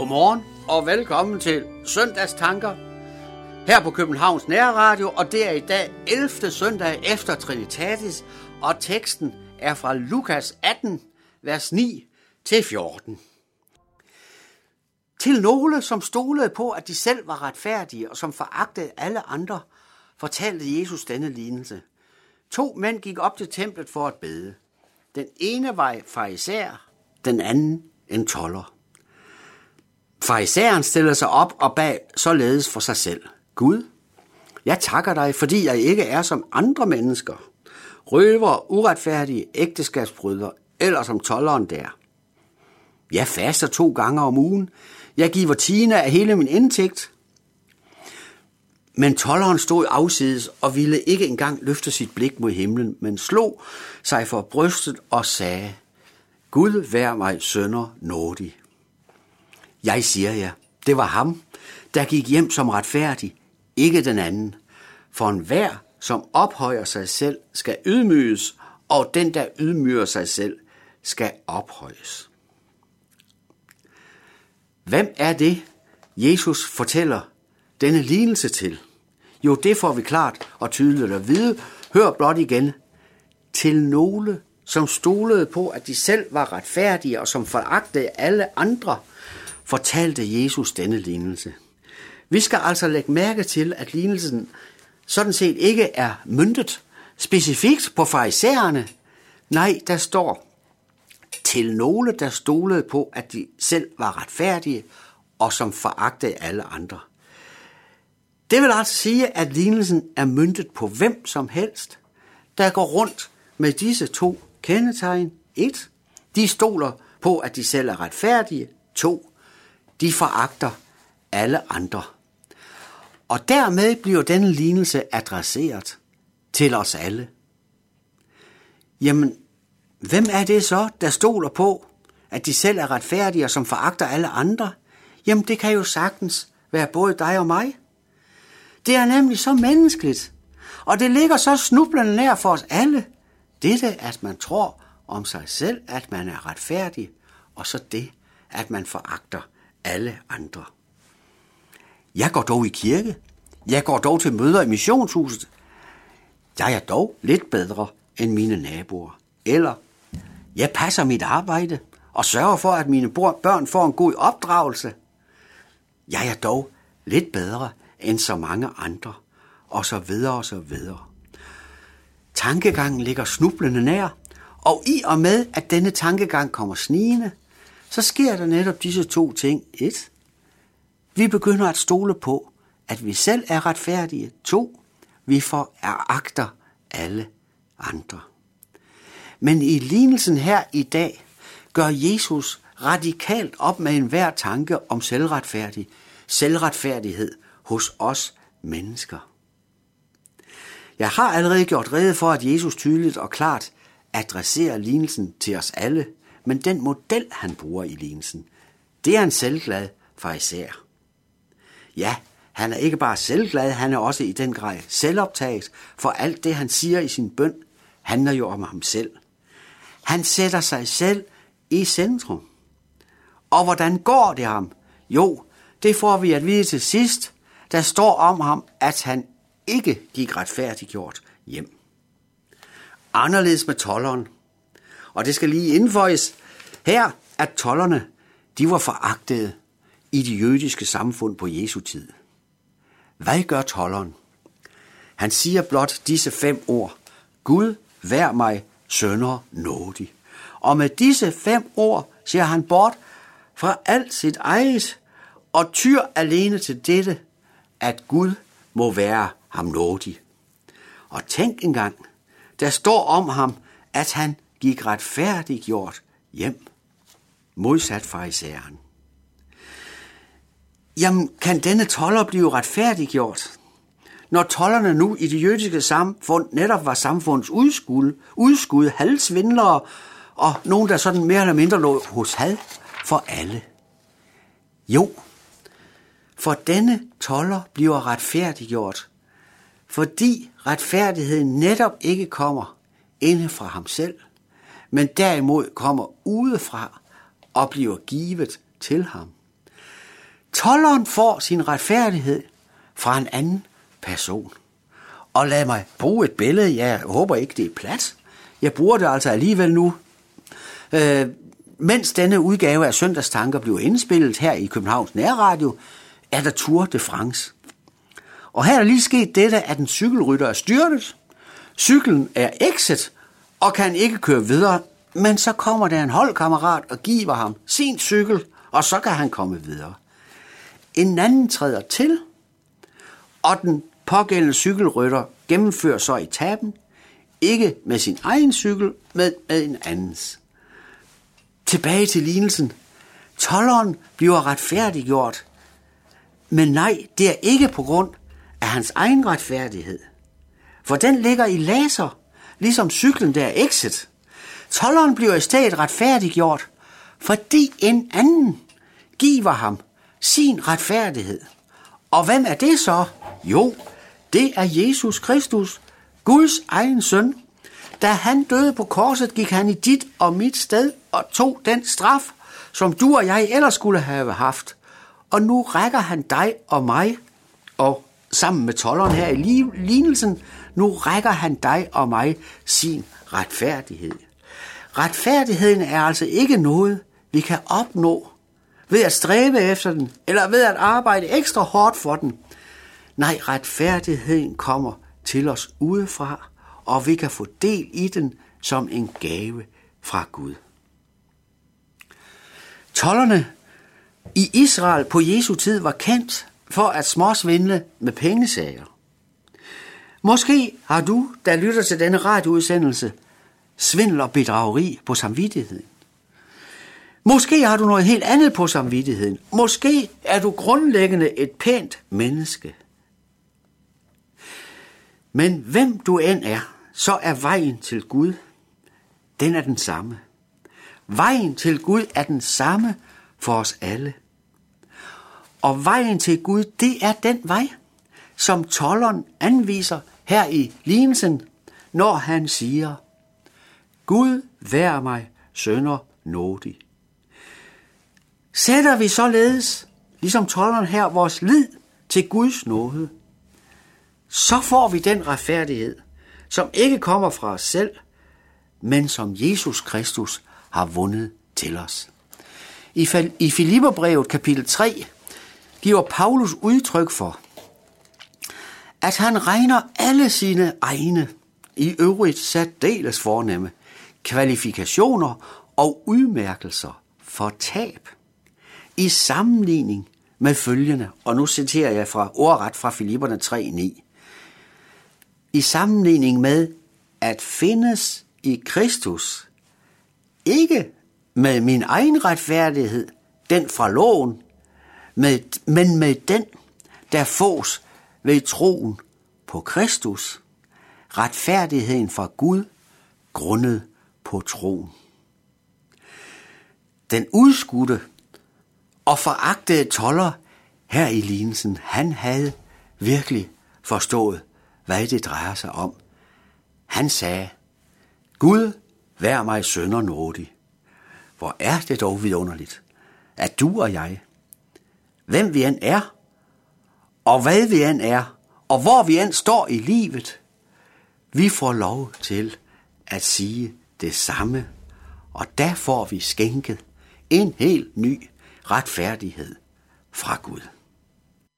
Godmorgen og velkommen til Søndagstanker her på Københavns Nærradio, og det er i dag 11. søndag efter Trinitatis, og teksten er fra Lukas 18, vers 9 til 14. Til nogle, som stolede på, at de selv var retfærdige og som foragtede alle andre, fortalte Jesus denne lignelse. To mænd gik op til templet for at bede. Den ene var farisæer, den anden en toller. Farisæeren stiller sig op og bag således for sig selv. Gud, jeg takker dig, fordi jeg ikke er som andre mennesker. Røver, uretfærdige, ægteskabsbrydere, eller som tolleren der. Jeg faster to gange om ugen. Jeg giver tiende af hele min indtægt. Men tolleren stod afsides og ville ikke engang løfte sit blik mod himlen, men slog sig for brystet og sagde, Gud vær mig sønder nådig. Jeg siger jer, det var ham, der gik hjem som retfærdig, ikke den anden. For enhver, som ophøjer sig selv, skal ydmyges, og den, der ydmyger sig selv, skal ophøjes. Hvem er det, Jesus fortæller denne lignelse til? Jo, det får vi klart og tydeligt at vide. Hør blot igen. Til nogle, som stolede på, at de selv var retfærdige og som foragtede alle andre, fortalte Jesus denne lignelse. Vi skal altså lægge mærke til, at lignelsen sådan set ikke er myndet specifikt på farisæerne. Nej, der står til nogle, der stolede på, at de selv var retfærdige og som foragtede alle andre. Det vil altså sige, at lignelsen er myndet på hvem som helst, der går rundt med disse to kendetegn. 1. De stoler på, at de selv er retfærdige. 2. De foragter alle andre. Og dermed bliver denne lignelse adresseret til os alle. Jamen, hvem er det så, der stoler på, at de selv er retfærdige og som foragter alle andre? Jamen, det kan jo sagtens være både dig og mig. Det er nemlig så menneskeligt, og det ligger så snublende nær for os alle. Dette, at man tror om sig selv, at man er retfærdig, og så det, at man foragter alle andre. Jeg går dog i kirke. Jeg går dog til møder i missionshuset. Jeg er dog lidt bedre end mine naboer. Eller, jeg passer mit arbejde og sørger for, at mine børn får en god opdragelse. Jeg er dog lidt bedre end så mange andre, og så videre og så videre. Tankegangen ligger snublende nær, og i og med, at denne tankegang kommer snigende, så sker der netop disse to ting. Et, vi begynder at stole på, at vi selv er retfærdige. To, vi får agter alle andre. Men i lignelsen her i dag gør Jesus radikalt op med enhver tanke om selvretfærdig, selvretfærdighed hos os mennesker. Jeg har allerede gjort rede for, at Jesus tydeligt og klart adresserer lignelsen til os alle, men den model, han bruger i lignelsen, det er en selvglad fariser. Ja, han er ikke bare selvglad, han er også i den grad selvoptaget, for alt det, han siger i sin bøn, handler jo om ham selv. Han sætter sig selv i centrum. Og hvordan går det ham? Jo, det får vi at vide til sidst. Der står om ham, at han ikke gik retfærdiggjort hjem. Anderledes med tolleren. Og det skal lige indføjes her, at tollerne, de var foragtede i de jødiske samfund på Jesu tid. Hvad gør tolleren? Han siger blot disse fem ord. Gud, vær mig sønder nådig. Og med disse fem ord siger han bort fra alt sit eget og tyr alene til dette, at Gud må være ham nådig. Og tænk engang, der står om ham, at han gik retfærdiggjort hjem, modsat farisæeren. Jamen, kan denne toller blive retfærdiggjort? Når tollerne nu i det jødiske samfund netop var samfundets udskud, udskud halvsvindlere og nogen, der sådan mere eller mindre lå hos had for alle. Jo, for denne toller bliver retfærdiggjort, fordi retfærdigheden netop ikke kommer inde fra ham selv, men derimod kommer udefra og bliver givet til ham. Tolleren får sin retfærdighed fra en anden person. Og lad mig bruge et billede. Jeg håber ikke, det er plads. Jeg bruger det altså alligevel nu. Øh, mens denne udgave af Søndagstanker bliver indspillet her i Københavns Nærradio, er der Tour de France. Og her er der lige sket dette, at en cykelrytter er styrtet. Cyklen er exit og kan ikke køre videre, men så kommer der en holdkammerat og giver ham sin cykel, og så kan han komme videre. En anden træder til, og den pågældende cykelrytter gennemfører så etappen, ikke med sin egen cykel, men med en andens. Tilbage til lignelsen. Tolleren bliver retfærdiggjort, men nej, det er ikke på grund af hans egen retfærdighed. For den ligger i laser, ligesom cyklen der exit. Tolleren bliver i stedet retfærdiggjort, fordi en anden giver ham sin retfærdighed. Og hvem er det så? Jo, det er Jesus Kristus, Guds egen søn. Da han døde på korset, gik han i dit og mit sted og tog den straf, som du og jeg ellers skulle have haft. Og nu rækker han dig og mig, og sammen med tolleren her i lignelsen, nu rækker han dig og mig sin retfærdighed. Retfærdigheden er altså ikke noget, vi kan opnå ved at stræbe efter den, eller ved at arbejde ekstra hårdt for den. Nej, retfærdigheden kommer til os udefra, og vi kan få del i den som en gave fra Gud. Tollerne i Israel på Jesu tid var kendt for at småsvindle med pengesager. Måske har du, der lytter til denne radioudsendelse, svindel og bedrageri på samvittigheden. Måske har du noget helt andet på samvittigheden. Måske er du grundlæggende et pænt menneske. Men hvem du end er, så er vejen til Gud, den er den samme. Vejen til Gud er den samme for os alle. Og vejen til Gud, det er den vej, som tolleren anviser her i lignelsen, når han siger, Gud vær mig sønder nådig. Sætter vi således, ligesom tolleren her, vores lid til Guds nåde, så får vi den retfærdighed, som ikke kommer fra os selv, men som Jesus Kristus har vundet til os. I Filipperbrevet kapitel 3 giver Paulus udtryk for, at han regner alle sine egne, i øvrigt særdeles fornemme, kvalifikationer og udmærkelser for tab i sammenligning med følgende, og nu citerer jeg fra ordret fra Filipperne 3.9. I sammenligning med at findes i Kristus, ikke med min egen retfærdighed, den fra loven, med, men med den, der fås ved troen på Kristus, retfærdigheden fra Gud, grundet på troen. Den udskudte og foragtede toller her i lignelsen, han havde virkelig forstået, hvad det drejer sig om. Han sagde, Gud, vær mig sønder nådig. Hvor er det dog vidunderligt, at du og jeg, hvem vi end er, og hvad vi end er, og hvor vi end står i livet, vi får lov til at sige det samme, og der får vi skænket en helt ny retfærdighed fra Gud.